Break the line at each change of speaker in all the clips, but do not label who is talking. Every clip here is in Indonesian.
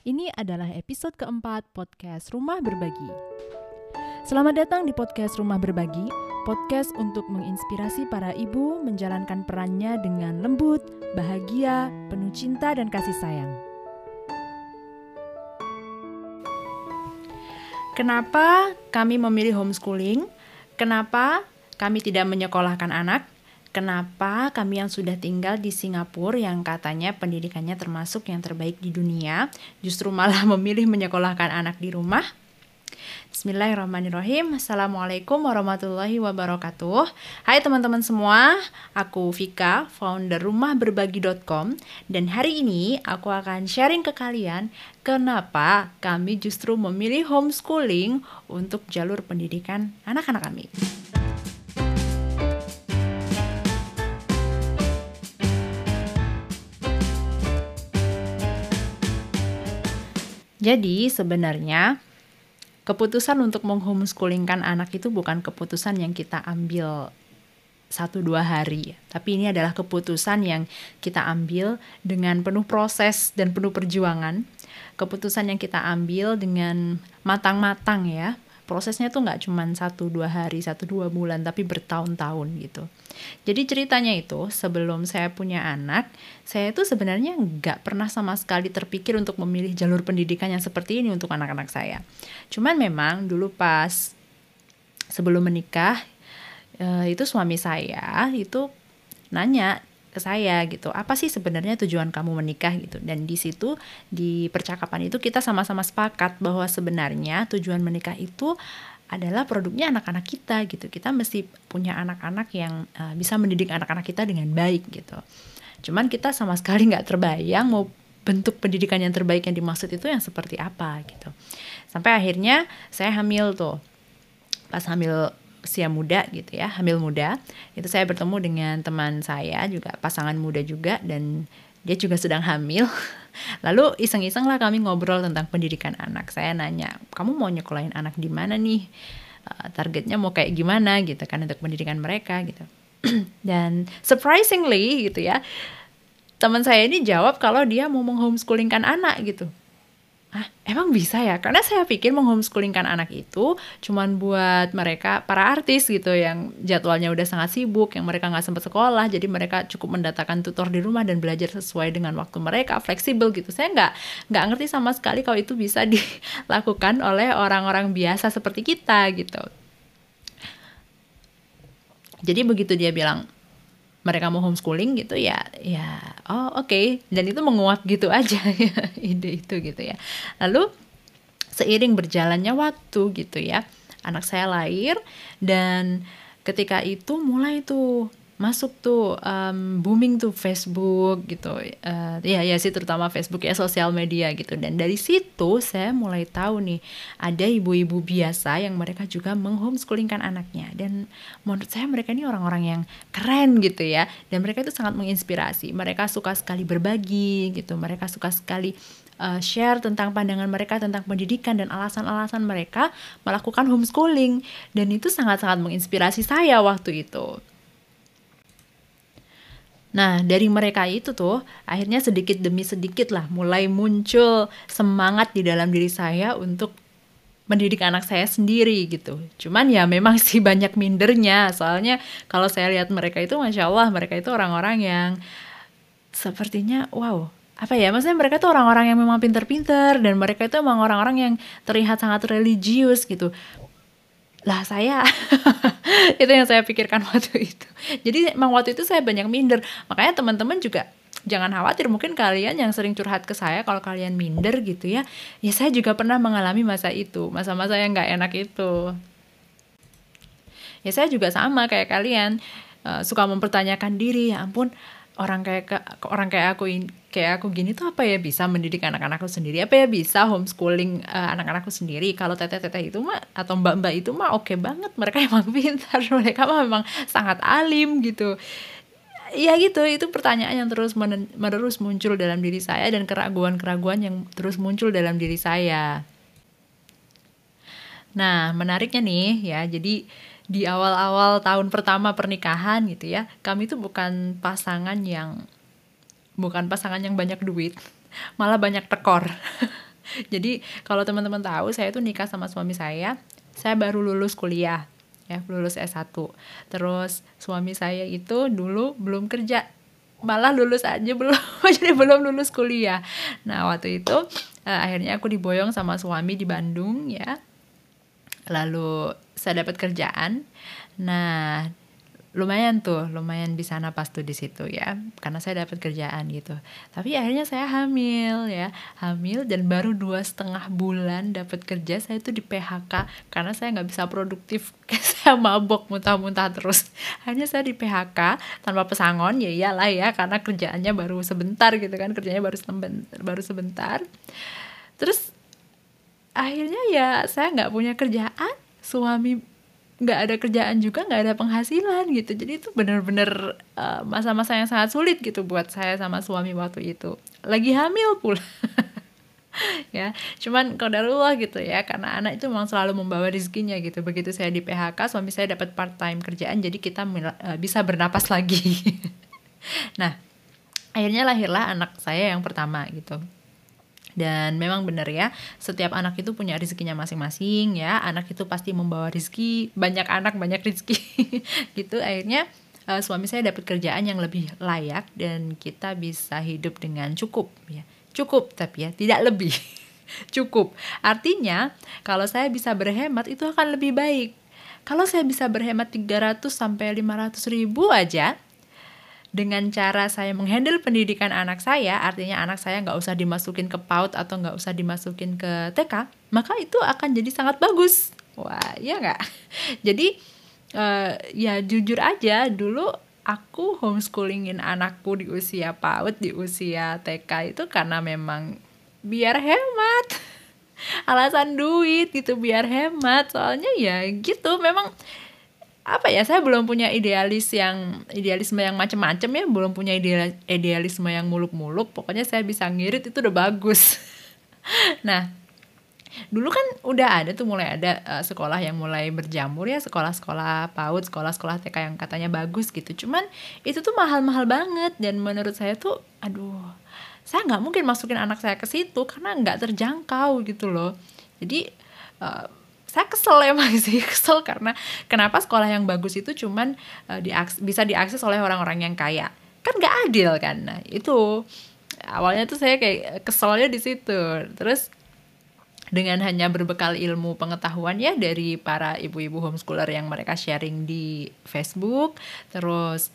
Ini adalah episode keempat podcast Rumah Berbagi. Selamat datang di podcast Rumah Berbagi, podcast untuk menginspirasi para ibu menjalankan perannya dengan lembut, bahagia, penuh cinta, dan kasih sayang. Kenapa kami memilih homeschooling? Kenapa kami tidak menyekolahkan anak? Kenapa kami yang sudah tinggal di Singapura yang katanya pendidikannya termasuk yang terbaik di dunia justru malah memilih menyekolahkan anak di rumah? Bismillahirrahmanirrahim. Assalamualaikum warahmatullahi wabarakatuh. Hai teman-teman semua Aku Vika, founder rumahberbagi.com Dan hari ini aku akan sharing ke kalian Kenapa kami justru memilih homeschooling Untuk jalur pendidikan anak-anak kami Jadi sebenarnya keputusan untuk menghomeschoolingkan anak itu bukan keputusan yang kita ambil satu dua hari, tapi ini adalah keputusan yang kita ambil dengan penuh proses dan penuh perjuangan. Keputusan yang kita ambil dengan matang-matang ya, prosesnya tuh nggak cuma satu dua hari satu dua bulan tapi bertahun-tahun gitu. Jadi ceritanya itu sebelum saya punya anak saya itu sebenarnya nggak pernah sama sekali terpikir untuk memilih jalur pendidikan yang seperti ini untuk anak-anak saya. Cuman memang dulu pas sebelum menikah eh, itu suami saya itu nanya ke saya gitu. Apa sih sebenarnya tujuan kamu menikah gitu? Dan di situ di percakapan itu kita sama-sama sepakat bahwa sebenarnya tujuan menikah itu adalah produknya anak-anak kita gitu. Kita mesti punya anak-anak yang uh, bisa mendidik anak-anak kita dengan baik gitu. Cuman kita sama sekali nggak terbayang mau bentuk pendidikan yang terbaik yang dimaksud itu yang seperti apa gitu. Sampai akhirnya saya hamil tuh. Pas hamil usia muda gitu ya, hamil muda. Itu saya bertemu dengan teman saya juga pasangan muda juga dan dia juga sedang hamil. Lalu iseng-iseng lah kami ngobrol tentang pendidikan anak. Saya nanya, kamu mau nyekolahin anak di mana nih? Uh, targetnya mau kayak gimana gitu kan untuk pendidikan mereka gitu. dan surprisingly gitu ya, teman saya ini jawab kalau dia mau menghomeschoolingkan anak gitu. Ah, emang bisa ya? Karena saya pikir menghomeschoolingkan anak itu cuman buat mereka para artis gitu yang jadwalnya udah sangat sibuk, yang mereka nggak sempat sekolah, jadi mereka cukup mendatangkan tutor di rumah dan belajar sesuai dengan waktu mereka, fleksibel gitu. Saya nggak nggak ngerti sama sekali kalau itu bisa dilakukan oleh orang-orang biasa seperti kita gitu. Jadi begitu dia bilang, mereka mau homeschooling gitu ya ya oh oke okay. dan itu menguap gitu aja ya ide itu gitu ya lalu seiring berjalannya waktu gitu ya anak saya lahir dan ketika itu mulai tuh masuk tuh um, booming tuh Facebook gitu. Uh, ya ya sih terutama Facebook ya sosial media gitu. Dan dari situ saya mulai tahu nih ada ibu-ibu biasa yang mereka juga menghomeschoolingkan anaknya. Dan menurut saya mereka ini orang-orang yang keren gitu ya. Dan mereka itu sangat menginspirasi. Mereka suka sekali berbagi gitu. Mereka suka sekali uh, share tentang pandangan mereka tentang pendidikan dan alasan-alasan mereka melakukan homeschooling. Dan itu sangat-sangat menginspirasi saya waktu itu Nah, dari mereka itu tuh akhirnya sedikit demi sedikit lah mulai muncul semangat di dalam diri saya untuk mendidik anak saya sendiri gitu. Cuman ya memang sih banyak mindernya. Soalnya kalau saya lihat mereka itu Masya Allah mereka itu orang-orang yang sepertinya wow apa ya maksudnya mereka tuh orang-orang yang memang pinter-pinter dan mereka itu memang orang-orang yang terlihat sangat religius gitu lah saya itu yang saya pikirkan waktu itu. Jadi emang waktu itu saya banyak minder. Makanya teman-teman juga jangan khawatir. Mungkin kalian yang sering curhat ke saya kalau kalian minder gitu ya. Ya saya juga pernah mengalami masa itu. Masa-masa yang nggak enak itu. Ya saya juga sama kayak kalian. Uh, suka mempertanyakan diri. Ya ampun orang kayak orang kayak aku kayak aku gini tuh apa ya? Bisa mendidik anak-anakku sendiri. Apa ya? Bisa homeschooling uh, anak-anakku sendiri. Kalau teteh-teteh itu mah atau mbak-mbak itu mah oke okay banget. Mereka emang pintar. Mereka mah memang sangat alim gitu. Ya gitu. Itu pertanyaan yang terus menerus muncul dalam diri saya dan keraguan-keraguan yang terus muncul dalam diri saya. Nah menariknya nih ya. Jadi di awal-awal tahun pertama pernikahan gitu ya kami tuh bukan pasangan yang bukan pasangan yang banyak duit malah banyak tekor Jadi kalau teman-teman tahu saya tuh nikah sama suami saya, saya baru lulus kuliah ya, lulus S1. Terus suami saya itu dulu belum kerja. Malah lulus aja belum jadi belum lulus kuliah. Nah, waktu itu uh, akhirnya aku diboyong sama suami di Bandung ya. Lalu saya dapat kerjaan. Nah, lumayan tuh lumayan di sana pas tuh di situ ya karena saya dapat kerjaan gitu. Tapi akhirnya saya hamil ya hamil dan baru dua setengah bulan dapat kerja saya tuh di PHK karena saya nggak bisa produktif saya mabok muntah-muntah terus. Akhirnya saya di PHK tanpa pesangon ya iyalah ya karena kerjaannya baru sebentar gitu kan kerjanya baru sebentar baru sebentar. Terus akhirnya ya saya nggak punya kerjaan suami nggak ada kerjaan juga nggak ada penghasilan gitu. Jadi itu bener-bener uh, masa-masa yang sangat sulit gitu buat saya sama suami waktu itu. Lagi hamil pula. Ya cuman kodarullah gitu ya karena anak itu memang selalu membawa rezekinya gitu. Begitu saya di PHK suami saya dapat part time kerjaan jadi kita uh, bisa bernapas lagi. Nah akhirnya lahirlah anak saya yang pertama gitu dan memang benar ya, setiap anak itu punya rezekinya masing-masing ya. Anak itu pasti membawa rezeki, banyak anak banyak rezeki. gitu akhirnya uh, suami saya dapat kerjaan yang lebih layak dan kita bisa hidup dengan cukup ya. Cukup tapi ya, tidak lebih. cukup. Artinya, kalau saya bisa berhemat itu akan lebih baik. Kalau saya bisa berhemat 300 sampai 500 ribu aja, dengan cara saya menghandle pendidikan anak saya, artinya anak saya nggak usah dimasukin ke PAUD atau nggak usah dimasukin ke TK, maka itu akan jadi sangat bagus. Wah, iya nggak? Jadi uh, ya jujur aja dulu aku homeschoolingin anakku di usia PAUD, di usia TK itu karena memang biar hemat. Alasan duit gitu biar hemat. Soalnya ya gitu, memang apa ya saya belum punya idealis yang idealisme yang macam-macam ya belum punya ideal, idealisme yang muluk-muluk pokoknya saya bisa ngirit itu udah bagus. Nah dulu kan udah ada tuh mulai ada uh, sekolah yang mulai berjamur ya sekolah-sekolah PAUD sekolah-sekolah TK yang katanya bagus gitu. Cuman itu tuh mahal-mahal banget dan menurut saya tuh aduh saya nggak mungkin masukin anak saya ke situ karena nggak terjangkau gitu loh. Jadi uh, saya kesel emang sih kesel karena kenapa sekolah yang bagus itu cuman uh, diaks bisa diakses oleh orang-orang yang kaya. Kan nggak adil kan? Nah itu. Awalnya tuh saya kayak keselnya di situ. Terus dengan hanya berbekal ilmu pengetahuan ya dari para ibu-ibu homeschooler yang mereka sharing di Facebook terus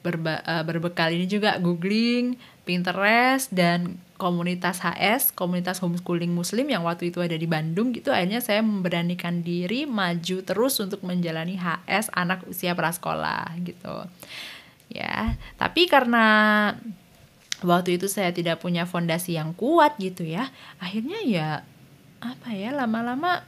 berba, uh, berbekal ini juga googling Pinterest dan komunitas HS, komunitas homeschooling muslim yang waktu itu ada di Bandung gitu akhirnya saya memberanikan diri maju terus untuk menjalani HS anak usia prasekolah gitu. Ya, tapi karena waktu itu saya tidak punya fondasi yang kuat gitu ya. Akhirnya ya apa ya lama-lama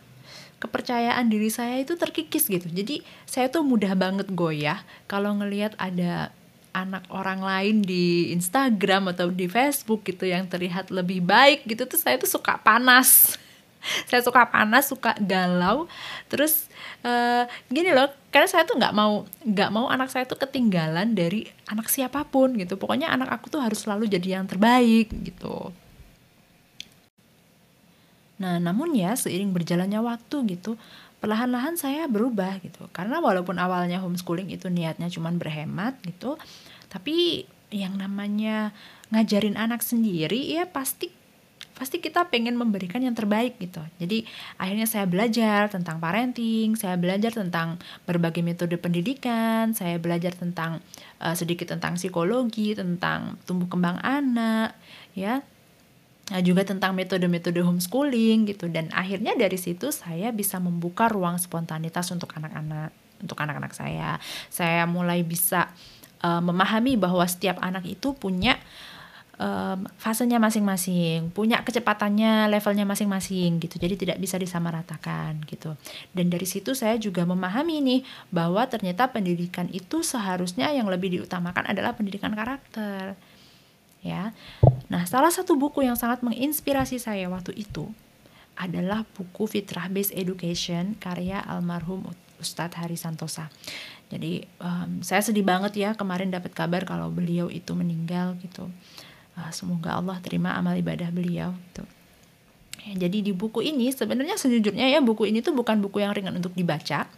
kepercayaan diri saya itu terkikis gitu. Jadi saya tuh mudah banget goyah kalau ngelihat ada anak orang lain di Instagram atau di Facebook gitu yang terlihat lebih baik gitu tuh saya tuh suka panas. Saya suka panas suka galau. Terus uh, gini loh karena saya tuh nggak mau nggak mau anak saya tuh ketinggalan dari anak siapa pun gitu. Pokoknya anak aku tuh harus selalu jadi yang terbaik gitu. Nah namun ya seiring berjalannya waktu gitu perlahan-lahan saya berubah gitu karena walaupun awalnya homeschooling itu niatnya cuma berhemat gitu tapi yang namanya ngajarin anak sendiri ya pasti pasti kita pengen memberikan yang terbaik gitu. Jadi akhirnya saya belajar tentang parenting, saya belajar tentang berbagai metode pendidikan, saya belajar tentang uh, sedikit tentang psikologi, tentang tumbuh kembang anak, ya juga tentang metode-metode homeschooling gitu dan akhirnya dari situ saya bisa membuka ruang spontanitas untuk anak-anak untuk anak-anak saya. Saya mulai bisa uh, memahami bahwa setiap anak itu punya um, fasenya masing-masing, punya kecepatannya, levelnya masing-masing gitu. Jadi tidak bisa disamaratakan gitu. Dan dari situ saya juga memahami nih bahwa ternyata pendidikan itu seharusnya yang lebih diutamakan adalah pendidikan karakter ya. Nah, salah satu buku yang sangat menginspirasi saya waktu itu adalah buku Fitrah Based Education karya almarhum Ustadz Hari Santosa. Jadi um, saya sedih banget ya kemarin dapat kabar kalau beliau itu meninggal gitu. Uh, semoga Allah terima amal ibadah beliau gitu. jadi di buku ini sebenarnya sejujurnya ya buku ini tuh bukan buku yang ringan untuk dibaca.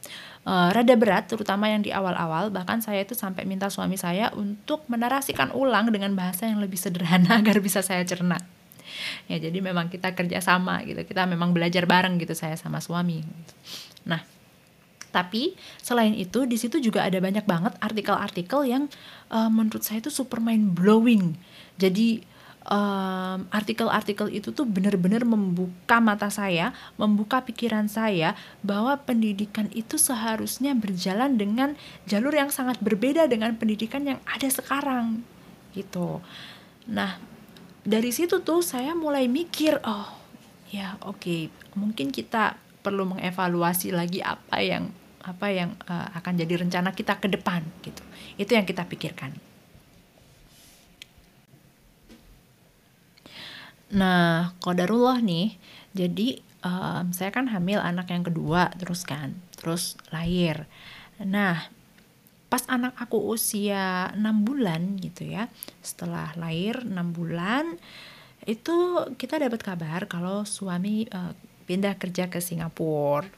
Uh, rada berat terutama yang di awal-awal bahkan saya itu sampai minta suami saya untuk menarasikan ulang dengan bahasa yang lebih sederhana agar bisa saya cerna. Ya jadi memang kita kerjasama gitu kita memang belajar bareng gitu saya sama suami. Nah tapi selain itu di situ juga ada banyak banget artikel-artikel yang uh, menurut saya itu super mind blowing. Jadi artikel artikel-artikel itu tuh benar-benar membuka mata saya, membuka pikiran saya bahwa pendidikan itu seharusnya berjalan dengan jalur yang sangat berbeda dengan pendidikan yang ada sekarang gitu. Nah, dari situ tuh saya mulai mikir, oh ya oke, okay, mungkin kita perlu mengevaluasi lagi apa yang apa yang uh, akan jadi rencana kita ke depan gitu. Itu yang kita pikirkan. Nah, kodarullah nih, jadi um, saya kan hamil anak yang kedua terus kan, terus lahir. Nah, pas anak aku usia 6 bulan gitu ya, setelah lahir 6 bulan, itu kita dapat kabar kalau suami uh, pindah kerja ke Singapura.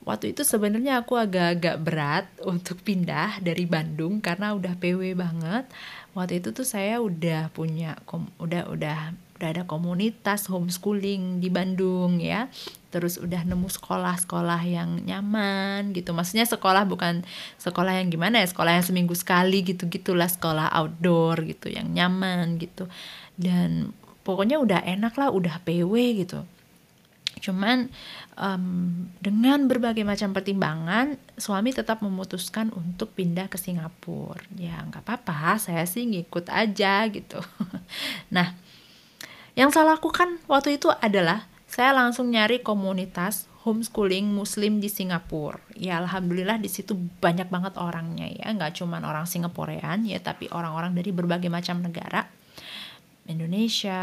Waktu itu sebenarnya aku agak-agak berat untuk pindah dari Bandung karena udah PW banget. Waktu itu tuh saya udah punya udah udah udah ada komunitas homeschooling di Bandung ya. Terus udah nemu sekolah-sekolah yang nyaman gitu. Maksudnya sekolah bukan sekolah yang gimana ya sekolah yang seminggu sekali gitu gitulah sekolah outdoor gitu yang nyaman gitu. Dan pokoknya udah enak lah udah PW gitu. Cuman um, dengan berbagai macam pertimbangan suami tetap memutuskan untuk pindah ke Singapura. Ya nggak apa-apa. Saya sih ngikut aja gitu. Nah yang saya lakukan waktu itu adalah saya langsung nyari komunitas homeschooling muslim di Singapura. Ya alhamdulillah di situ banyak banget orangnya ya, nggak cuma orang Singaporean ya, tapi orang-orang dari berbagai macam negara. Indonesia,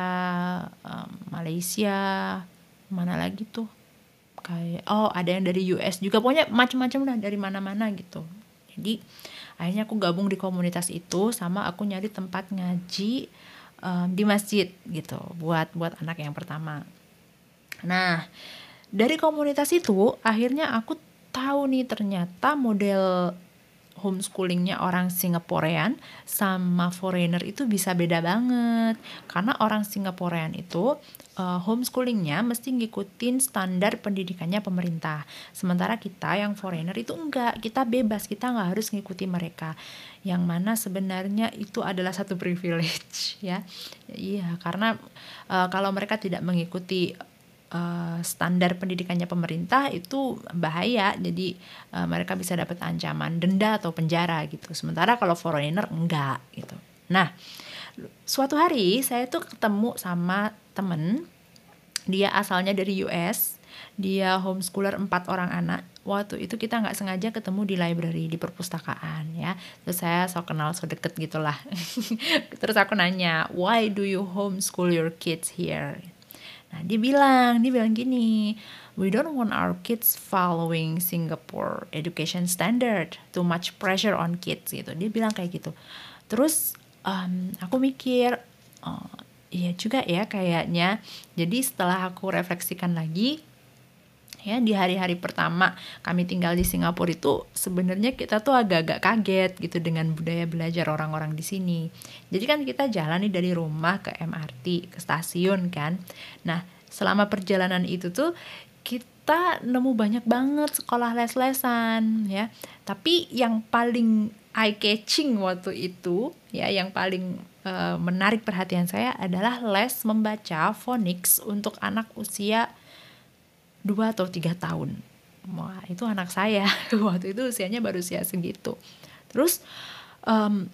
Malaysia, mana lagi tuh? Kayak oh ada yang dari US juga, pokoknya macam-macam lah dari mana-mana gitu. Jadi akhirnya aku gabung di komunitas itu sama aku nyari tempat ngaji um, di masjid gitu buat buat anak yang pertama. Nah dari komunitas itu akhirnya aku tahu nih ternyata model homeschoolingnya orang Singaporean sama foreigner itu bisa beda banget. Karena orang Singaporean itu uh, homeschoolingnya mesti ngikutin standar pendidikannya pemerintah. Sementara kita yang foreigner itu enggak. Kita bebas kita nggak harus ngikuti mereka. Yang mana sebenarnya itu adalah satu privilege ya. Iya karena uh, kalau mereka tidak mengikuti uh, standar pendidikannya pemerintah itu bahaya. Jadi uh, mereka bisa dapat ancaman denda atau penjara gitu. Sementara kalau foreigner enggak gitu. Nah suatu hari saya tuh ketemu sama temen. Dia asalnya dari US dia homeschooler empat orang anak. Waktu itu kita nggak sengaja ketemu di library di perpustakaan ya. Terus saya so kenal so deket gitulah. Terus aku nanya why do you homeschool your kids here Nah, dia bilang, dia bilang gini, we don't want our kids following Singapore education standard, too much pressure on kids gitu. Dia bilang kayak gitu. Terus um, aku mikir, oh, iya juga ya kayaknya. Jadi setelah aku refleksikan lagi, ya di hari-hari pertama kami tinggal di Singapura itu sebenarnya kita tuh agak-agak kaget gitu dengan budaya belajar orang-orang di sini. Jadi kan kita jalan nih dari rumah ke MRT ke stasiun kan. Nah selama perjalanan itu tuh kita nemu banyak banget sekolah les-lesan ya. Tapi yang paling eye catching waktu itu ya yang paling uh, menarik perhatian saya adalah les membaca phonics untuk anak usia dua atau tiga tahun. Wah itu anak saya. Waktu itu usianya baru usia segitu. Terus um,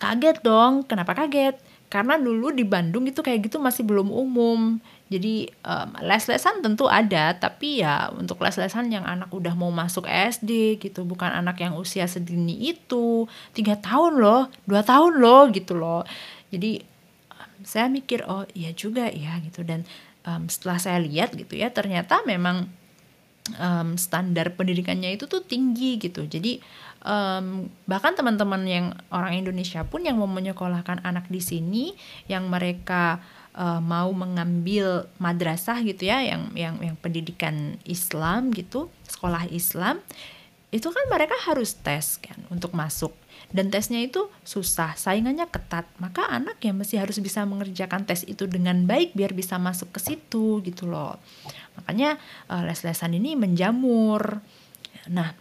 kaget dong. Kenapa kaget? Karena dulu di Bandung itu kayak gitu masih belum umum. Jadi um, les-lesan tentu ada. Tapi ya untuk les-lesan yang anak udah mau masuk SD gitu bukan anak yang usia sedini itu. Tiga tahun loh dua tahun loh gitu loh. Jadi saya mikir oh iya juga ya gitu. Dan um, setelah saya lihat gitu ya ternyata memang um, standar pendidikannya itu tuh tinggi gitu. Jadi um, bahkan teman-teman yang orang Indonesia pun yang mau menyekolahkan anak di sini yang mereka uh, mau mengambil madrasah gitu ya yang yang yang pendidikan Islam gitu sekolah Islam itu kan mereka harus tes kan untuk masuk dan tesnya itu susah, saingannya ketat. Maka anak ya mesti harus bisa mengerjakan tes itu dengan baik biar bisa masuk ke situ gitu loh. Makanya uh, les-lesan ini menjamur. Nah,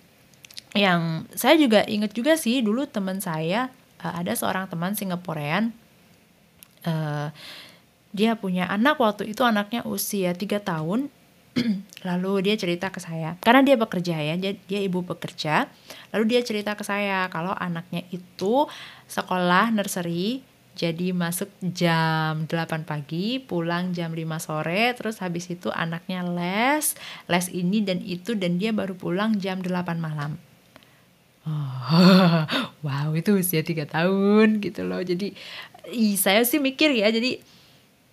yang saya juga ingat juga sih dulu teman saya uh, ada seorang teman Singaporean uh, dia punya anak waktu itu anaknya usia 3 tahun lalu dia cerita ke saya karena dia bekerja ya dia, dia ibu bekerja lalu dia cerita ke saya kalau anaknya itu sekolah nursery jadi masuk jam 8 pagi, pulang jam 5 sore, terus habis itu anaknya les, les ini dan itu dan dia baru pulang jam 8 malam. Oh, wow, itu usia 3 tahun gitu loh. Jadi saya sih mikir ya, jadi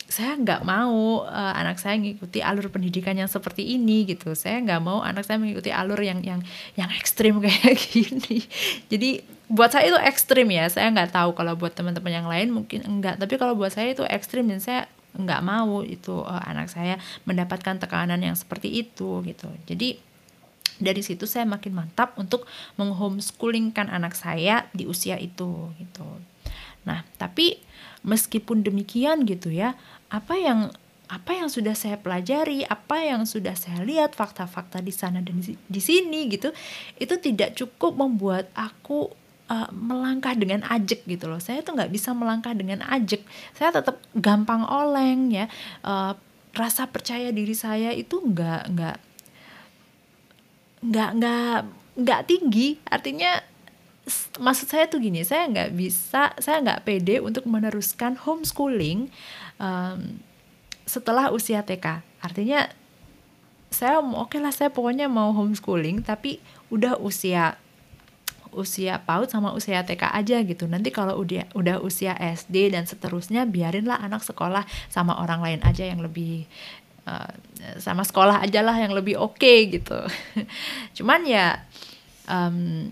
saya nggak mau uh, anak saya mengikuti alur pendidikan yang seperti ini gitu. Saya nggak mau anak saya mengikuti alur yang yang yang ekstrim kayak gini. Jadi buat saya itu ekstrim ya. Saya nggak tahu kalau buat teman-teman yang lain mungkin enggak. Tapi kalau buat saya itu ekstrim dan saya nggak mau itu uh, anak saya mendapatkan tekanan yang seperti itu gitu. Jadi dari situ saya makin mantap untuk menghomeschoolingkan anak saya di usia itu gitu nah tapi meskipun demikian gitu ya apa yang apa yang sudah saya pelajari, apa yang sudah saya lihat fakta-fakta di sana dan di, sini gitu, itu tidak cukup membuat aku uh, melangkah dengan ajek gitu loh. Saya tuh nggak bisa melangkah dengan ajek. Saya tetap gampang oleng ya. Uh, rasa percaya diri saya itu nggak nggak nggak nggak nggak tinggi. Artinya maksud saya tuh gini, saya nggak bisa, saya nggak pede untuk meneruskan homeschooling um, setelah usia TK. Artinya saya oke okay lah saya pokoknya mau homeschooling tapi udah usia usia PAUD sama usia TK aja gitu. Nanti kalau udah udah usia SD dan seterusnya biarinlah anak sekolah sama orang lain aja yang lebih uh, sama sekolah aja lah yang lebih oke okay, gitu. Cuman ya um,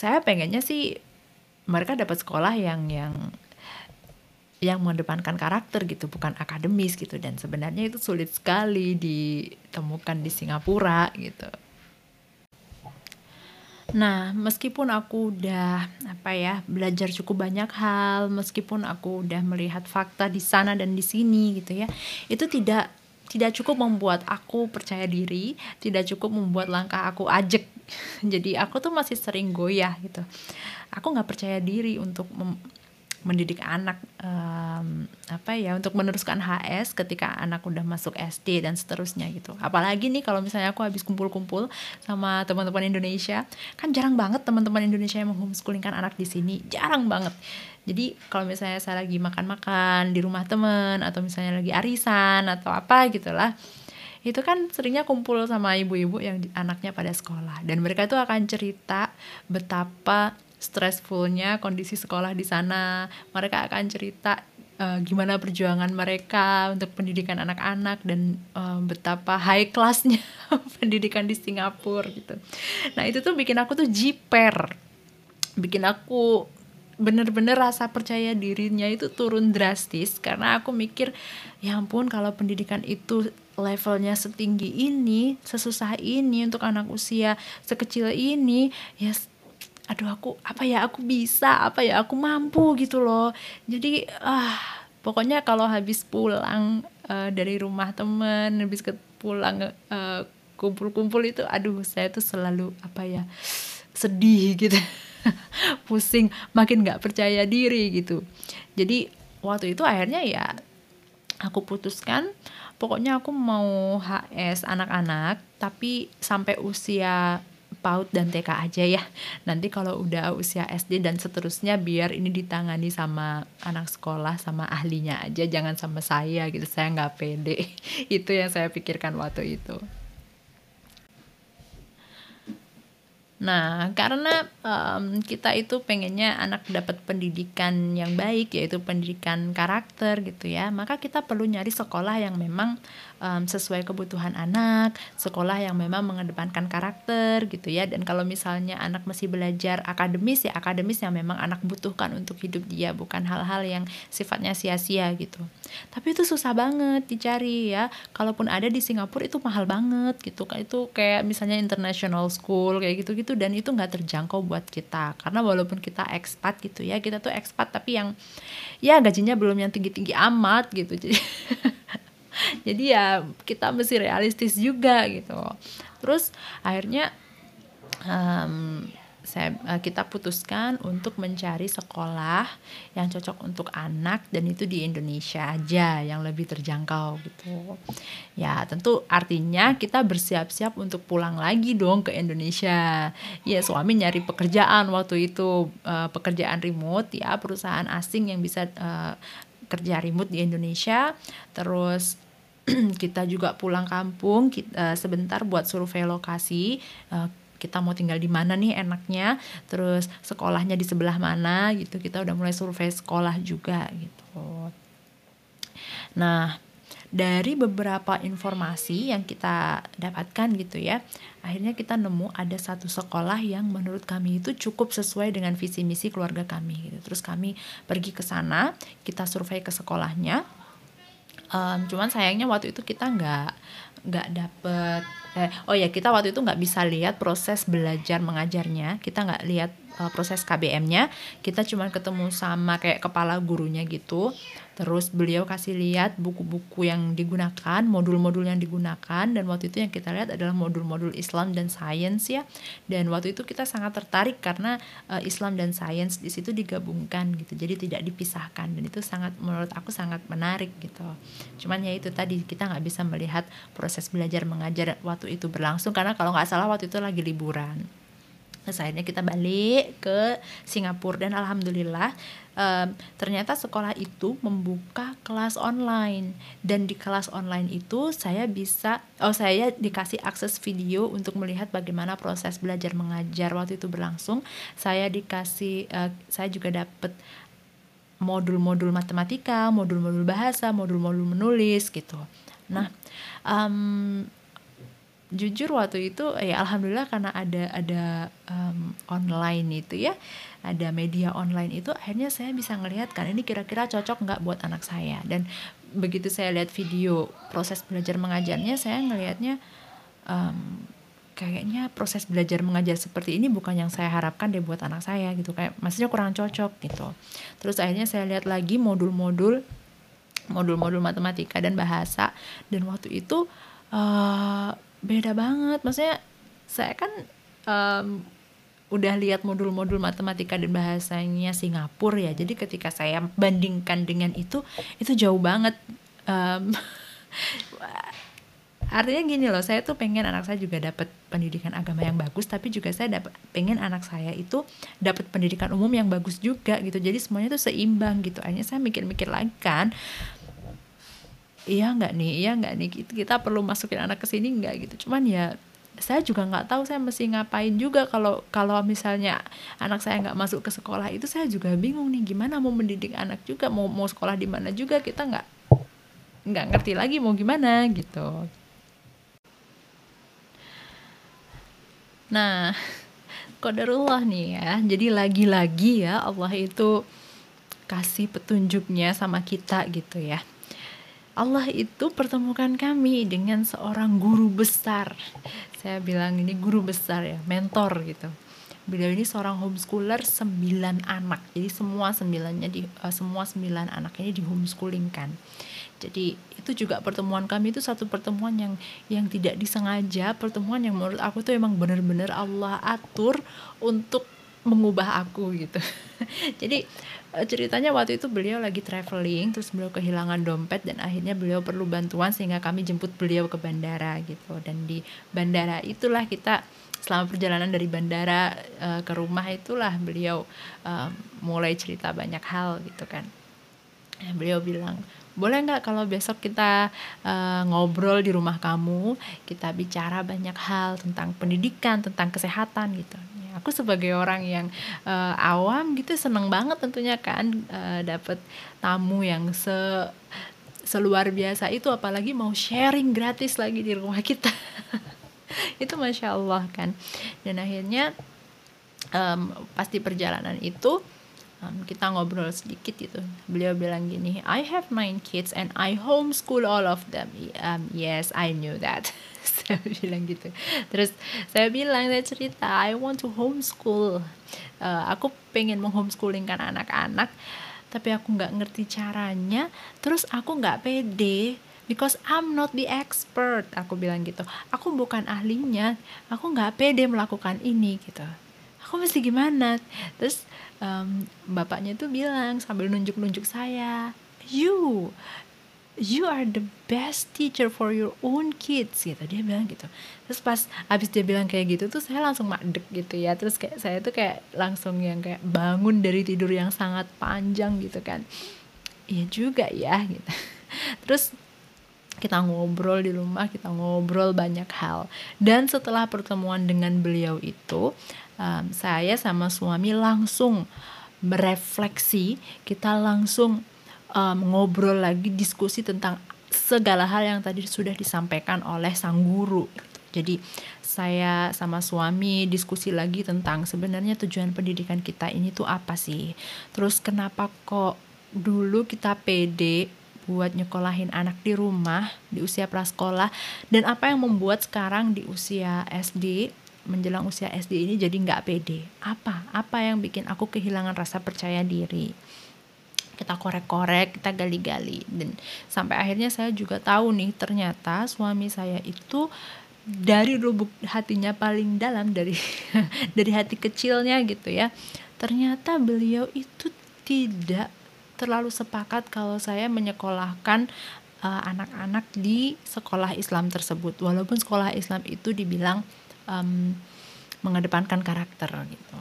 saya pengennya sih mereka dapat sekolah yang yang yang mengedepankan karakter gitu bukan akademis gitu dan sebenarnya itu sulit sekali ditemukan di Singapura gitu. Nah, meskipun aku udah apa ya, belajar cukup banyak hal, meskipun aku udah melihat fakta di sana dan di sini gitu ya, itu tidak tidak cukup membuat aku percaya diri, tidak cukup membuat langkah aku ajek. Jadi aku tuh masih sering goyah gitu. Aku nggak percaya diri untuk mendidik anak um, apa ya untuk meneruskan HS ketika anak udah masuk SD dan seterusnya gitu. Apalagi nih kalau misalnya aku habis kumpul-kumpul sama teman-teman Indonesia, kan jarang banget teman-teman Indonesia yang menghomeschoolingkan anak di sini, jarang banget. Jadi kalau misalnya saya lagi makan-makan di rumah teman atau misalnya lagi arisan atau apa gitulah, itu kan seringnya kumpul sama ibu-ibu yang anaknya pada sekolah dan mereka tuh akan cerita betapa stressfulnya kondisi sekolah di sana. Mereka akan cerita uh, gimana perjuangan mereka untuk pendidikan anak-anak dan uh, betapa high classnya pendidikan di Singapura gitu. Nah itu tuh bikin aku tuh jiper, bikin aku bener-bener rasa percaya dirinya itu turun drastis karena aku mikir ya ampun kalau pendidikan itu levelnya setinggi ini, sesusah ini untuk anak usia sekecil ini, ya aduh aku apa ya aku bisa apa ya aku mampu gitu loh. Jadi ah pokoknya kalau habis pulang uh, dari rumah temen habis ke pulang uh, kumpul-kumpul itu aduh saya tuh selalu apa ya sedih gitu. Pusing makin nggak percaya diri gitu. Jadi waktu itu akhirnya ya aku putuskan pokoknya aku mau HS anak-anak tapi sampai usia PAUD dan TK aja ya. Nanti kalau udah usia SD dan seterusnya biar ini ditangani sama anak sekolah sama ahlinya aja, jangan sama saya gitu. Saya nggak pede. Itu yang saya pikirkan waktu itu. Nah, karena um, kita itu pengennya anak dapat pendidikan yang baik, yaitu pendidikan karakter gitu ya, maka kita perlu nyari sekolah yang memang um, sesuai kebutuhan anak, sekolah yang memang mengedepankan karakter gitu ya. Dan kalau misalnya anak masih belajar akademis ya akademis yang memang anak butuhkan untuk hidup dia, bukan hal-hal yang sifatnya sia-sia gitu. Tapi itu susah banget dicari ya. Kalaupun ada di Singapura itu mahal banget gitu. Itu kayak misalnya international school kayak gitu-gitu gitu dan itu nggak terjangkau buat kita karena walaupun kita ekspat gitu ya kita tuh ekspat tapi yang ya gajinya belum yang tinggi-tinggi amat gitu jadi jadi ya kita mesti realistis juga gitu terus akhirnya um, saya uh, kita putuskan untuk mencari sekolah yang cocok untuk anak dan itu di Indonesia aja yang lebih terjangkau gitu. Ya, tentu artinya kita bersiap-siap untuk pulang lagi dong ke Indonesia. Ya, suami nyari pekerjaan waktu itu uh, pekerjaan remote ya, perusahaan asing yang bisa uh, kerja remote di Indonesia. Terus kita juga pulang kampung kita, uh, sebentar buat survei lokasi. Uh, kita mau tinggal di mana nih enaknya. Terus sekolahnya di sebelah mana gitu. Kita udah mulai survei sekolah juga gitu. Nah dari beberapa informasi yang kita dapatkan gitu ya akhirnya kita nemu ada satu sekolah yang menurut kami itu cukup sesuai dengan visi misi keluarga kami gitu. Terus kami pergi ke sana kita survei ke sekolahnya. Um, cuman sayangnya waktu itu kita nggak nggak dapet eh, oh ya kita waktu itu nggak bisa lihat proses belajar mengajarnya. Kita nggak lihat uh, proses KBM-nya kita cuma ketemu sama kayak kepala gurunya gitu terus beliau kasih lihat buku-buku yang digunakan modul-modul yang digunakan dan waktu itu yang kita lihat adalah modul-modul Islam dan Sains ya. Dan waktu itu kita sangat tertarik karena uh, Islam dan Sains di situ digabungkan gitu jadi tidak dipisahkan. Dan itu sangat menurut aku sangat menarik gitu. Cuman ya itu tadi kita nggak bisa melihat proses belajar mengajar waktu itu berlangsung karena kalau nggak salah waktu itu lagi liburan Terus akhirnya kita balik ke Singapura dan alhamdulillah um, ternyata sekolah itu membuka kelas online dan di kelas online itu saya bisa oh saya dikasih akses video untuk melihat bagaimana proses belajar mengajar waktu itu berlangsung. Saya dikasih uh, saya juga dapat modul-modul matematika, modul-modul bahasa, modul-modul menulis gitu. Nah, um, jujur waktu itu ya alhamdulillah karena ada ada um, online itu ya ada media online itu akhirnya saya bisa ngelihat kan ini kira-kira cocok nggak buat anak saya. Dan begitu saya lihat video proses belajar mengajarnya saya ngelihatnya um, kayaknya proses belajar mengajar seperti ini bukan yang saya harapkan deh buat anak saya gitu. Kayak maksudnya kurang cocok gitu. Terus akhirnya saya lihat lagi modul-modul modul-modul matematika dan bahasa. Dan waktu itu uh, beda banget. Maksudnya saya kan um, udah lihat modul-modul matematika dan bahasanya Singapura ya. Jadi ketika saya bandingkan dengan itu itu jauh banget. Um, artinya gini loh saya tuh pengen anak saya juga dapat pendidikan agama yang bagus tapi juga saya dapat pengen anak saya itu dapat pendidikan umum yang bagus juga gitu. Jadi semuanya tuh seimbang gitu. Akhirnya saya mikir-mikir lagi kan iya nggak nih iya nggak nih kita, kita perlu masukin anak ke sini nggak? Gitu. Cuman ya saya juga nggak tahu saya mesti ngapain juga kalau kalau misalnya anak saya nggak masuk ke sekolah itu saya juga bingung nih gimana mau mendidik anak juga mau mau sekolah di mana juga kita nggak nggak ngerti lagi mau gimana gitu. Nah kodarullah nih ya jadi lagi-lagi ya Allah itu kasih petunjuknya sama kita gitu ya Allah itu pertemukan kami dengan seorang guru besar. Saya bilang ini guru besar ya, mentor gitu. Beliau ini seorang homeschooler sembilan anak. Jadi semua sembilannya di uh, semua sembilan anak ini di homeschooling kan. Jadi itu juga pertemuan kami itu satu pertemuan yang yang tidak disengaja, pertemuan yang menurut aku tuh emang benar-benar Allah atur untuk mengubah aku gitu. Jadi Eh, ceritanya waktu itu beliau lagi traveling terus beliau kehilangan dompet dan akhirnya beliau perlu bantuan sehingga kami jemput beliau ke bandara gitu. Dan di bandara itulah kita selama perjalanan dari bandara uh, ke rumah itulah beliau uh, mulai cerita banyak hal gitu kan. Beliau bilang boleh nggak kalau besok kita uh, ngobrol di rumah kamu kita bicara banyak hal tentang pendidikan tentang kesehatan gitu aku sebagai orang yang uh, awam gitu seneng banget tentunya kan uh, dapet tamu yang se seluar biasa itu apalagi mau sharing gratis lagi di rumah kita. Itu masya Allah kan. Dan akhirnya um, pasti perjalanan itu um, kita ngobrol sedikit gitu. Beliau bilang gini I have nine kids and I homeschool all of them. Um, yes I knew that. Saya bilang gitu. Terus saya bilang saya cerita I want to homeschool. Uh, aku pengen menghomeschooling kan anak-anak tapi aku nggak ngerti caranya. Terus aku nggak pede because I'm not the expert. Aku bilang gitu. Aku bukan ahlinya. Aku nggak pede melakukan ini gitu. Aku mesti gimana? Terus um, bapaknya tuh bilang sambil nunjuk-nunjuk saya you you are the best teacher for your own kids gitu. Dia bilang gitu. Terus pas abis dia bilang kayak gitu tuh saya langsung madek gitu ya. Terus kayak saya tuh kayak langsung yang kayak bangun dari tidur yang sangat panjang gitu kan. Iya juga ya gitu. Terus kita ngobrol di rumah, kita ngobrol banyak hal. Dan setelah pertemuan dengan beliau itu, um, saya sama suami langsung merefleksi, kita langsung um, ngobrol lagi diskusi tentang segala hal yang tadi sudah disampaikan oleh sang guru. Jadi saya sama suami diskusi lagi tentang sebenarnya tujuan pendidikan kita ini tuh apa sih? Terus kenapa kok dulu kita pede buat nyekolahin anak di rumah di usia prasekolah dan apa yang membuat sekarang di usia SD menjelang usia SD ini jadi nggak pede? Apa? Apa yang bikin aku kehilangan rasa percaya diri? Kita korek-korek, kita gali-gali. Dan sampai akhirnya saya juga tahu nih ternyata suami saya itu dari lubuk hatinya paling dalam dari dari hati kecilnya gitu ya. Ternyata beliau itu tidak terlalu sepakat kalau saya menyekolahkan uh, anak-anak di sekolah Islam tersebut. Walaupun sekolah Islam itu dibilang um, mengedepankan karakter gitu.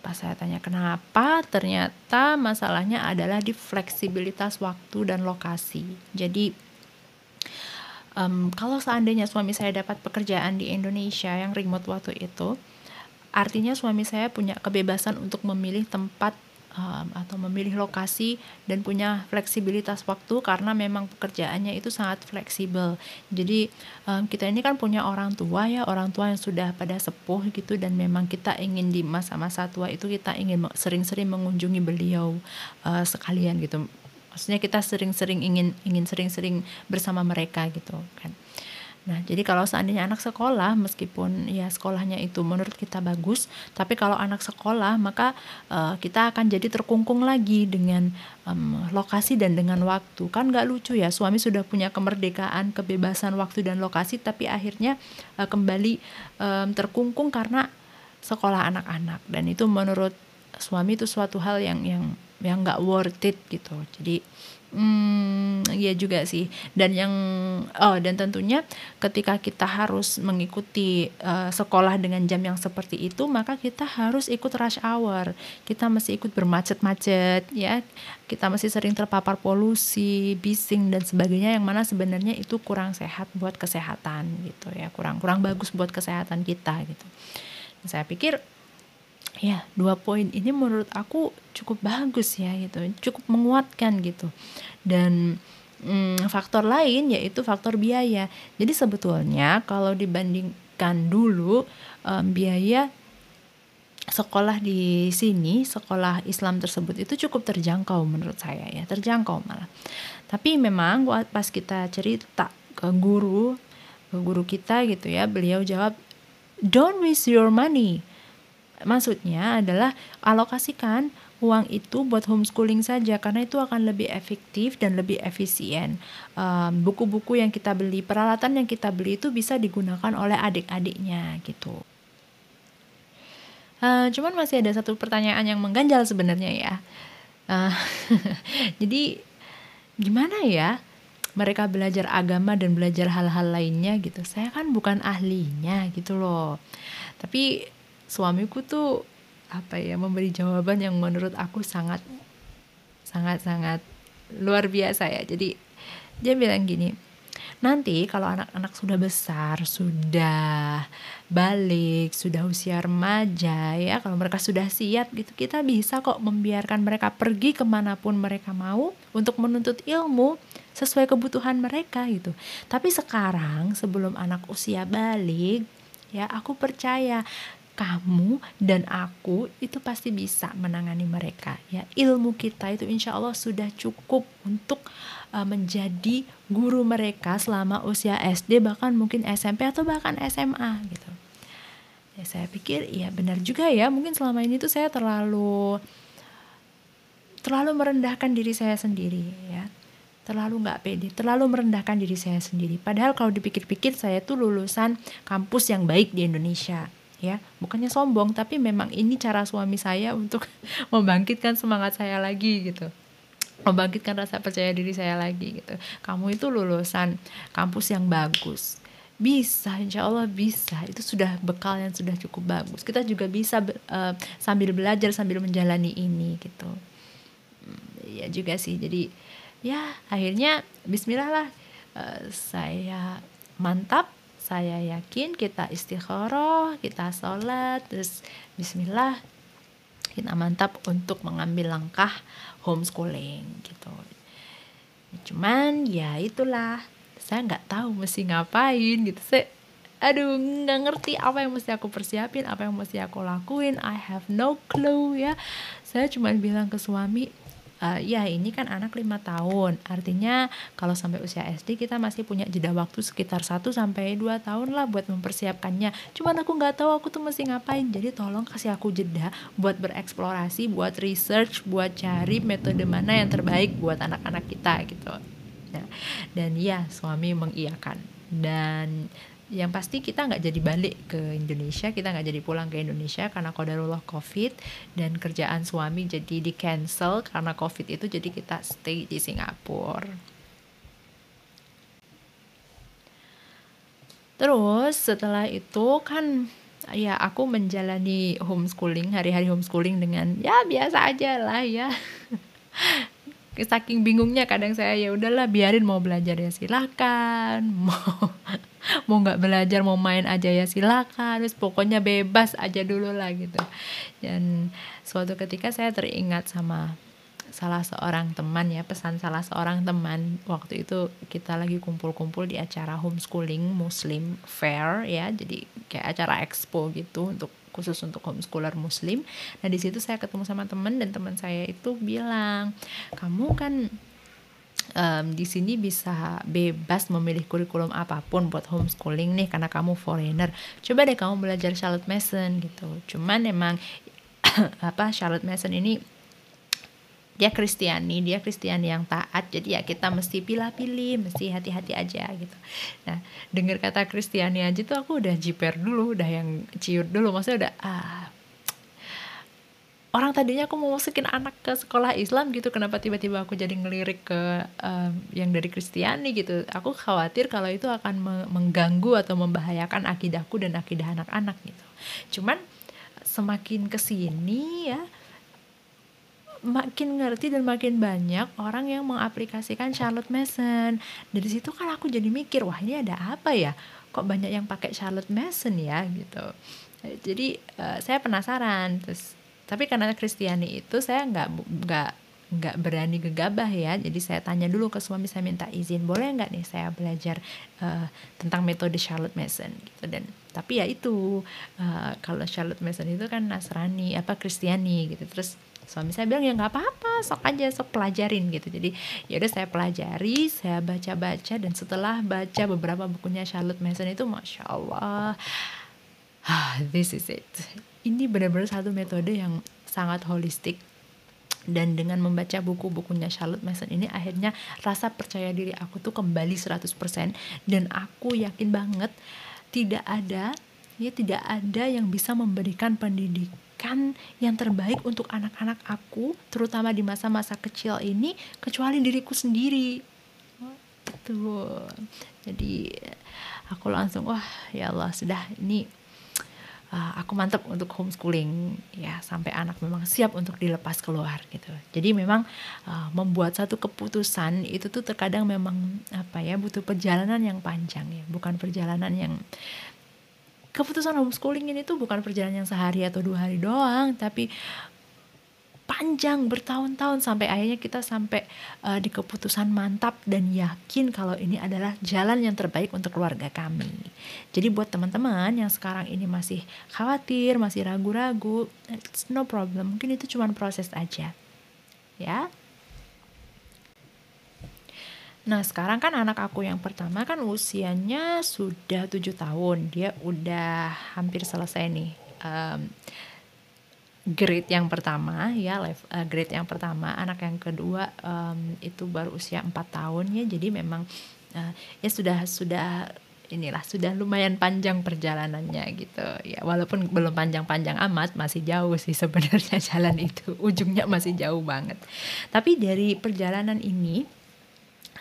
Pas saya tanya kenapa, ternyata masalahnya adalah di fleksibilitas waktu dan lokasi. Jadi um, kalau seandainya suami saya dapat pekerjaan di Indonesia yang remote waktu itu, artinya suami saya punya kebebasan untuk memilih tempat um, atau memilih lokasi dan punya fleksibilitas waktu karena memang pekerjaannya itu sangat fleksibel. Jadi um, kita ini kan punya orang tua ya, orang tua yang sudah pada sepuh gitu dan memang kita ingin di masa-masa tua itu kita ingin sering-sering mengunjungi beliau uh, sekalian gitu. Maksudnya kita sering-sering ingin ingin sering-sering bersama mereka gitu kan. Nah, jadi kalau seandainya anak sekolah, meskipun ya sekolahnya itu menurut kita bagus, tapi kalau anak sekolah, maka uh, kita akan jadi terkungkung lagi dengan um, lokasi dan dengan waktu. Kan nggak lucu ya, suami sudah punya kemerdekaan, kebebasan waktu dan lokasi, tapi akhirnya uh, kembali um, terkungkung karena sekolah anak-anak. Dan itu menurut suami itu suatu hal yang yang yang nggak worth it gitu. Jadi Hmm, iya juga sih. Dan yang oh dan tentunya ketika kita harus mengikuti uh, sekolah dengan jam yang seperti itu, maka kita harus ikut rush hour. Kita masih ikut bermacet-macet ya. Kita masih sering terpapar polusi, bising dan sebagainya yang mana sebenarnya itu kurang sehat buat kesehatan gitu ya. Kurang kurang bagus buat kesehatan kita gitu. Saya pikir ya dua poin. Ini menurut aku cukup bagus ya gitu. Cukup menguatkan gitu. Dan hmm, faktor lain yaitu faktor biaya. Jadi sebetulnya kalau dibandingkan dulu um, biaya sekolah di sini sekolah Islam tersebut itu cukup terjangkau menurut saya ya terjangkau malah. Tapi memang pas kita cerita ke guru ke guru kita gitu ya beliau jawab don't waste your money Maksudnya adalah alokasikan uang itu buat homeschooling saja karena itu akan lebih efektif dan lebih efisien. Buku-buku um, yang kita beli, peralatan yang kita beli itu bisa digunakan oleh adik-adiknya gitu. Uh, cuman masih ada satu pertanyaan yang mengganjal sebenarnya ya. Uh, jadi gimana ya mereka belajar agama dan belajar hal-hal lainnya gitu. Saya kan bukan ahlinya gitu loh. Tapi suamiku tuh apa ya memberi jawaban yang menurut aku sangat sangat sangat luar biasa ya. Jadi dia bilang gini nanti kalau anak-anak sudah besar sudah balik sudah usia remaja ya kalau mereka sudah siap gitu kita bisa kok membiarkan mereka pergi ke mana pun mereka mau untuk menuntut ilmu sesuai kebutuhan mereka gitu. Tapi sekarang sebelum anak usia balik ya aku percaya kamu dan aku itu pasti bisa menangani mereka ya. Ilmu kita itu insya Allah sudah cukup untuk uh, menjadi guru mereka selama usia SD bahkan mungkin SMP atau bahkan SMA gitu. Ya saya pikir ya benar juga ya. Mungkin selama ini tuh saya terlalu terlalu merendahkan diri saya sendiri ya. Terlalu nggak pede, terlalu merendahkan diri saya sendiri. Padahal kalau dipikir-pikir saya tuh lulusan kampus yang baik di Indonesia ya. Bukannya sombong tapi memang ini cara suami saya untuk membangkitkan semangat saya lagi gitu. Membangkitkan rasa percaya diri saya lagi gitu. Kamu itu lulusan kampus yang bagus. Bisa insya Allah bisa. Itu sudah bekal yang sudah cukup bagus. Kita juga bisa uh, sambil belajar sambil menjalani ini gitu. Ya juga sih. Jadi ya akhirnya Bismillah lah. Uh, saya mantap saya yakin kita istikharah, kita sholat, terus bismillah kita mantap untuk mengambil langkah homeschooling gitu. Cuman ya itulah saya nggak tahu mesti ngapain gitu. Saya aduh nggak ngerti apa yang mesti aku persiapin, apa yang mesti aku lakuin. I have no clue ya. Saya cuma bilang ke suami, uh, ya ini kan anak lima tahun. Artinya kalau sampai usia SD kita masih punya jeda waktu sekitar 1 sampai dua tahun lah buat mempersiapkannya. Cuman aku nggak tahu aku tuh mesti ngapain. Jadi tolong kasih aku jeda buat bereksplorasi buat research buat cari metode mana yang terbaik buat anak-anak kita gitu. Nah, dan ya suami mengiyakan. Dan yang pasti kita nggak jadi balik ke Indonesia kita nggak jadi pulang ke Indonesia karena kodarullah covid dan kerjaan suami jadi di cancel karena covid itu jadi kita stay di Singapura. Terus setelah itu kan ya aku menjalani homeschooling hari-hari homeschooling dengan ya biasa aja lah ya saking bingungnya kadang saya ya udahlah biarin mau belajar ya silakan mau mau nggak belajar mau main aja ya silakan terus pokoknya bebas aja dulu lah gitu. Dan suatu ketika saya teringat sama salah seorang teman ya pesan salah seorang teman waktu itu kita lagi kumpul-kumpul di acara homeschooling muslim fair ya jadi kayak acara expo gitu untuk khusus untuk homeschooler muslim nah di situ saya ketemu sama teman dan teman saya itu bilang kamu kan um, di sini bisa bebas memilih kurikulum apa pun buat homeschooling nih karena kamu foreigner. Coba deh kamu belajar Charlotte Mason gitu. Cuman emang apa Charlotte Mason ini dia Kristiani, dia Kristiani yang taat, jadi ya kita mesti pilih-pilih, mesti hati-hati aja gitu. Nah, dengar kata Kristiani aja tuh aku udah jiper dulu, udah yang ciut dulu, maksudnya udah ah orang tadinya aku mau masukin anak ke sekolah Islam gitu. Kenapa tiba-tiba aku jadi ngelirik ke um, yang dari Kristiani gitu? Aku khawatir kalau itu akan mengganggu atau membahayakan akidahku dan akidah anak-anak gitu. Cuman semakin ke sini ya makin ngerti dan makin banyak orang yang mengaplikasikan Charlotte Mason. Dari situ kan aku jadi mikir wah ini ada apa ya? Kok banyak yang pakai Charlotte Mason ya? Gitu. Jadi uh, saya penasaran. Terus tapi karena Kristiani itu saya nggak nggak nggak berani gegabah ya. Jadi saya tanya dulu ke suami saya minta izin. Boleh nggak nih saya belajar uh, tentang metode Charlotte Mason? Gitu. Dan tapi ya itu uh, kalau Charlotte Mason itu kan Nasrani apa Kristiani gitu. Terus suami saya bilang ya nggak apa-apa sok aja sok pelajarin gitu. Jadi ya udah saya pelajari saya baca-baca dan setelah baca beberapa bukunya Charlotte Mason itu masya Allah ah, this is it. Ini benar-benar satu metode yang sangat holistik. Dan dengan membaca buku-bukunya Charlotte Mason ini akhirnya rasa percaya diri aku tuh kembali 100% dan aku yakin banget tidak ada ya tidak ada yang bisa memberikan pendidikan yang terbaik untuk anak-anak aku terutama di masa-masa kecil ini kecuali diriku sendiri. Itu jadi aku langsung wah ya Allah sudah ini uh, aku mantep untuk homeschooling. Ya sampai anak memang siap untuk dilepas keluar gitu. Jadi memang uh, membuat satu keputusan itu tuh terkadang memang apa ya butuh perjalanan yang panjang ya. Bukan perjalanan yang keputusan homeschooling ini tuh bukan perjalanan yang sehari atau dua hari doang tapi panjang bertahun-tahun sampai akhirnya kita sampai uh, di keputusan mantap dan yakin kalau ini adalah jalan yang terbaik untuk keluarga kami. Jadi buat teman-teman yang sekarang ini masih khawatir, masih ragu-ragu, it's no problem. Mungkin itu cuma proses aja. Ya. Nah sekarang kan anak aku yang pertama kan usianya sudah tujuh tahun. Dia udah hampir selesai nih. Um, grade yang pertama ya level uh, grade yang pertama anak yang kedua um, itu baru usia 4 tahun ya jadi memang uh, ya sudah sudah inilah sudah lumayan panjang perjalanannya gitu ya walaupun belum panjang-panjang amat masih jauh sih sebenarnya jalan itu ujungnya masih jauh banget tapi dari perjalanan ini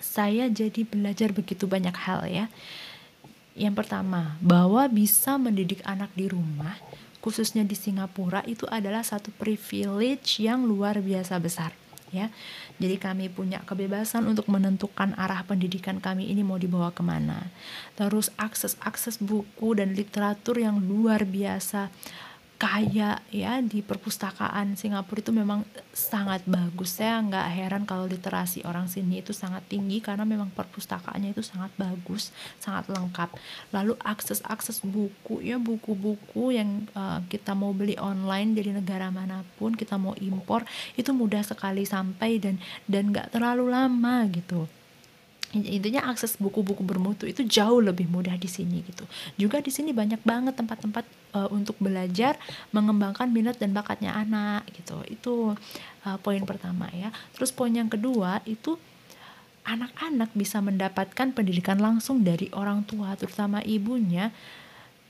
saya jadi belajar begitu banyak hal ya yang pertama bahwa bisa mendidik anak di rumah khususnya di Singapura itu adalah satu privilege yang luar biasa besar ya. Jadi kami punya kebebasan untuk menentukan arah pendidikan kami ini mau dibawa ke mana. Terus akses-akses buku dan literatur yang luar biasa kaya ya di perpustakaan Singapura itu memang sangat bagus. Saya nggak heran kalau literasi orang sini itu sangat tinggi karena memang perpustakaannya itu sangat bagus sangat lengkap. Lalu akses akses buku ya buku-buku yang uh, kita mau beli online dari negara mana pun kita mau impor itu mudah sekali sampai dan dan nggak terlalu lama gitu intinya akses buku-buku bermutu itu jauh lebih mudah di sini gitu. Juga di sini banyak banget tempat-tempat uh, untuk belajar mengembangkan minat dan bakatnya anak gitu. Itu uh, poin pertama ya. Terus poin yang kedua itu anak-anak bisa mendapatkan pendidikan langsung dari orang tua terutama ibunya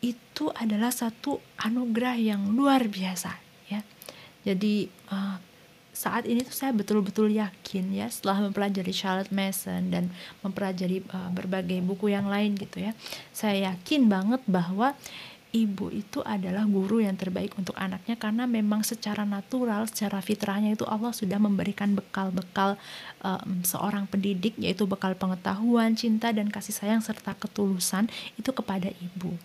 itu adalah satu anugerah yang luar biasa ya. Jadi uh, saat ini tuh saya betul-betul yakin ya setelah mempelajari Charlotte Mason dan mempelajari uh, berbagai buku yang lain gitu ya saya yakin banget bahwa ibu itu adalah guru yang terbaik untuk anaknya karena memang secara natural secara fitrahnya itu Allah sudah memberikan bekal-bekal um, seorang pendidik yaitu bekal pengetahuan cinta dan kasih sayang serta ketulusan itu kepada ibu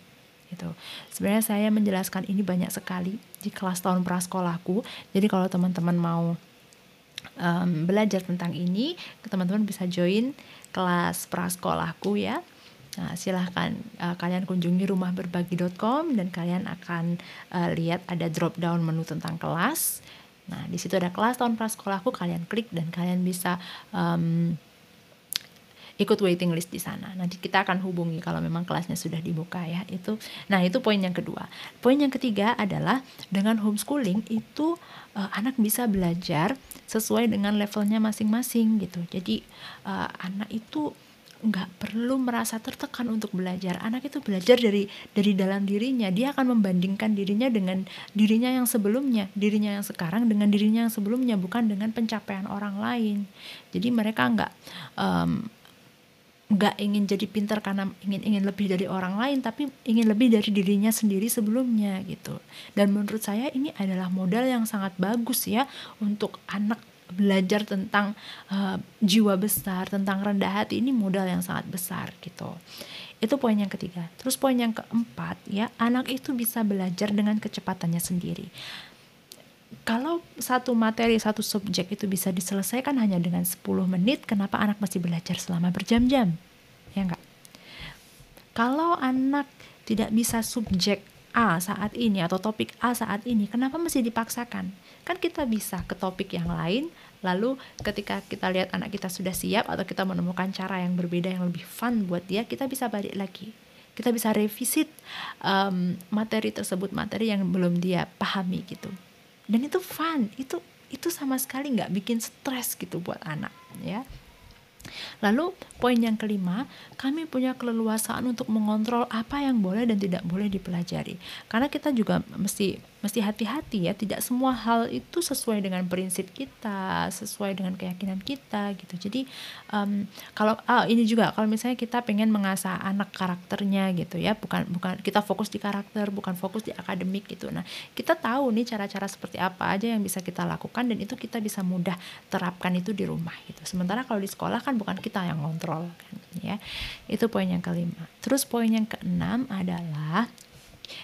gitu. Sebenarnya saya menjelaskan ini banyak sekali di kelas tahun prasekolahku. Jadi kalau teman-teman mau um, belajar tentang ini, teman-teman bisa join kelas prasekolahku ya. Nah, silahkan uh, kalian kunjungi rumahberbagi.com dan kalian akan uh, lihat ada drop down menu tentang kelas. Nah, di situ ada kelas tahun prasekolahku, kalian klik dan kalian bisa um, ikut waiting list di sana. Nanti kita akan hubungi kalau memang kelasnya sudah dibuka ya. Itu nah itu poin yang kedua. Poin yang ketiga adalah dengan homeschooling itu uh, anak bisa belajar sesuai dengan levelnya masing-masing gitu. Jadi uh, anak itu nggak perlu merasa tertekan untuk belajar. Anak itu belajar dari dari dalam dirinya. Dia akan membandingkan dirinya dengan dirinya yang sebelumnya, dirinya yang sekarang dengan dirinya yang sebelumnya, bukan dengan pencapaian orang lain. Jadi mereka nggak um, nggak ingin jadi pintar karena ingin ingin lebih dari orang lain tapi ingin lebih dari dirinya sendiri sebelumnya gitu. Dan menurut saya ini adalah modal yang sangat bagus ya untuk anak belajar tentang uh, jiwa besar tentang rendah hati. Ini modal yang sangat besar gitu. Itu poin yang ketiga. Terus poin yang keempat ya anak itu bisa belajar dengan kecepatannya sendiri kalau satu materi, satu subjek itu bisa diselesaikan hanya dengan 10 menit, kenapa anak masih belajar selama berjam-jam? Ya enggak? Kalau anak tidak bisa subjek A saat ini atau topik A saat ini, kenapa masih dipaksakan? Kan kita bisa ke topik yang lain, lalu ketika kita lihat anak kita sudah siap atau kita menemukan cara yang berbeda yang lebih fun buat dia, kita bisa balik lagi. Kita bisa revisit um, materi tersebut, materi yang belum dia pahami gitu dan itu fun itu itu sama sekali nggak bikin stres gitu buat anak ya Lalu poin yang kelima, kami punya keleluasaan untuk mengontrol apa yang boleh dan tidak boleh dipelajari. Karena kita juga mesti mesti hati-hati ya tidak semua hal itu sesuai dengan prinsip kita sesuai dengan keyakinan kita gitu. Jadi um, kalau ah, ini juga kalau misalnya kita pengen mengasah anak karakternya gitu ya bukan bukan kita fokus di karakter bukan fokus di akademik gitu. Nah kita tahu nih cara-cara seperti apa aja yang bisa kita lakukan dan itu kita bisa mudah terapkan itu di rumah gitu. Sementara kalau di sekolah kan bukan kita yang ngontrol kan ya. Itu poin yang kelima. Terus poin yang keenam adalah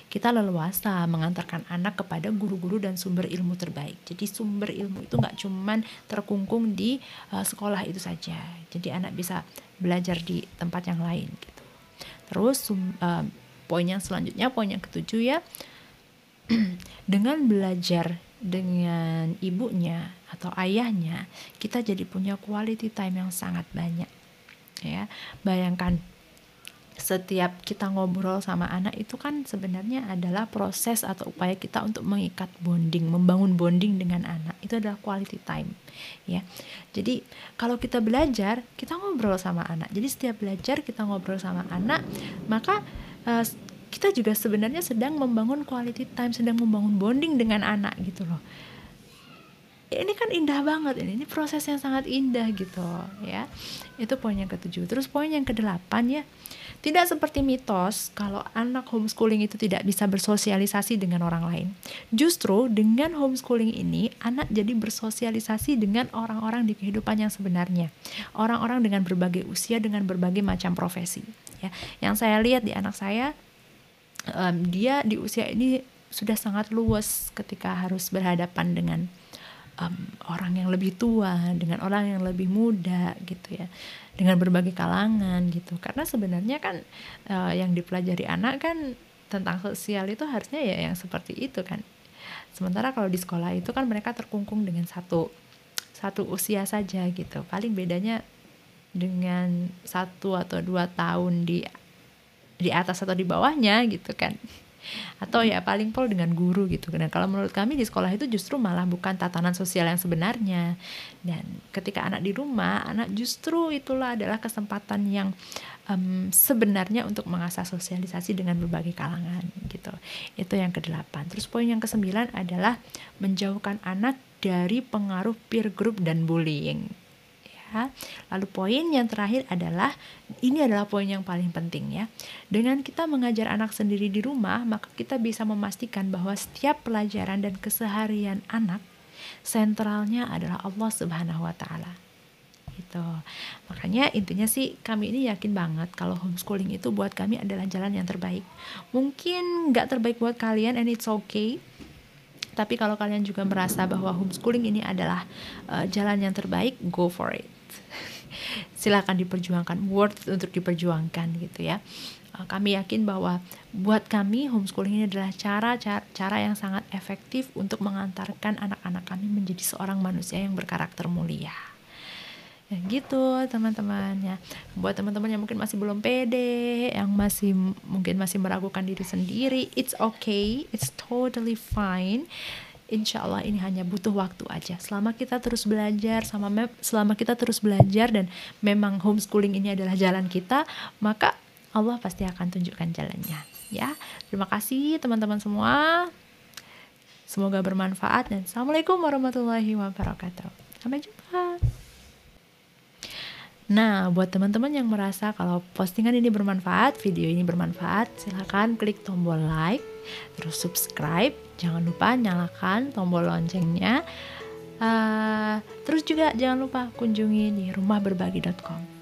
kita leluasa mengantarkan anak kepada guru-guru dan sumber ilmu terbaik. Jadi sumber ilmu itu nggak cuman terkungkung di uh, sekolah itu saja. Jadi anak bisa belajar di tempat yang lain gitu. Terus sum, uh, poin yang selanjutnya, poin yang ketujuh ya, dengan belajar dengan ibunya atau ayahnya, kita jadi punya quality time yang sangat banyak. Ya, bayangkan setiap kita ngobrol sama anak itu kan sebenarnya adalah proses atau upaya kita untuk mengikat bonding, membangun bonding dengan anak. Itu adalah quality time, ya. Jadi kalau kita belajar, kita ngobrol sama anak. Jadi setiap belajar kita ngobrol sama anak, maka uh, kita juga sebenarnya sedang membangun quality time, sedang membangun bonding dengan anak gitu loh ini kan indah banget ini ini proses yang sangat indah gitu ya itu poin yang ketujuh terus poin yang kedelapan ya tidak seperti mitos kalau anak homeschooling itu tidak bisa bersosialisasi dengan orang lain. Justru dengan homeschooling ini anak jadi bersosialisasi dengan orang-orang di kehidupan yang sebenarnya. Orang-orang dengan berbagai usia dengan berbagai macam profesi. Ya, yang saya lihat di anak saya um, dia di usia ini sudah sangat luas ketika harus berhadapan dengan um, orang yang lebih tua, dengan orang yang lebih muda gitu ya. Dengan berbagai kalangan gitu. Karena sebenarnya kan uh, yang dipelajari anak kan tentang sosial itu harusnya ya yang seperti itu kan. Sementara kalau di sekolah itu kan mereka terkungkung dengan satu satu usia saja gitu. Paling bedanya dengan satu atau dua tahun di di atas atau di bawahnya gitu kan atau ya paling pol dengan guru gitu. Dan kalau menurut kami di sekolah itu justru malah bukan tatanan sosial yang sebenarnya. Dan ketika anak di rumah anak justru itulah adalah kesempatan yang um, sebenarnya untuk mengasah sosialisasi dengan berbagai kalangan gitu. Itu yang kedelapan. Terus poin yang kesembilan adalah menjauhkan anak dari pengaruh peer group dan bullying Lalu poin yang terakhir adalah ini adalah poin yang paling penting ya. Dengan kita mengajar anak sendiri di rumah, maka kita bisa memastikan bahwa setiap pelajaran dan keseharian anak sentralnya adalah Allah Subhanahu wa taala. Gitu. Makanya intinya sih kami ini yakin banget kalau homeschooling itu buat kami adalah jalan yang terbaik. Mungkin nggak terbaik buat kalian and it's okay tapi kalau kalian juga merasa bahwa homeschooling ini adalah uh, jalan yang terbaik, go for it. Silakan diperjuangkan, worth untuk diperjuangkan gitu ya. Uh, kami yakin bahwa buat kami homeschooling ini adalah cara, cara cara yang sangat efektif untuk mengantarkan anak-anak kami menjadi seorang manusia yang berkarakter mulia. Ya gitu teman-teman ya. Buat teman-teman yang mungkin masih belum pede, yang masih mungkin masih meragukan diri sendiri, it's okay, it's totally fine. Insya Allah ini hanya butuh waktu aja. Selama kita terus belajar, sama selama kita terus belajar dan memang homeschooling ini adalah jalan kita, maka Allah pasti akan tunjukkan jalannya. Ya, terima kasih teman-teman semua. Semoga bermanfaat dan assalamualaikum warahmatullahi wabarakatuh. Sampai jumpa. Nah, buat teman-teman yang merasa kalau postingan ini bermanfaat, video ini bermanfaat, silahkan klik tombol like, terus subscribe, jangan lupa nyalakan tombol loncengnya. Uh, terus juga jangan lupa kunjungi di rumahberbagi.com.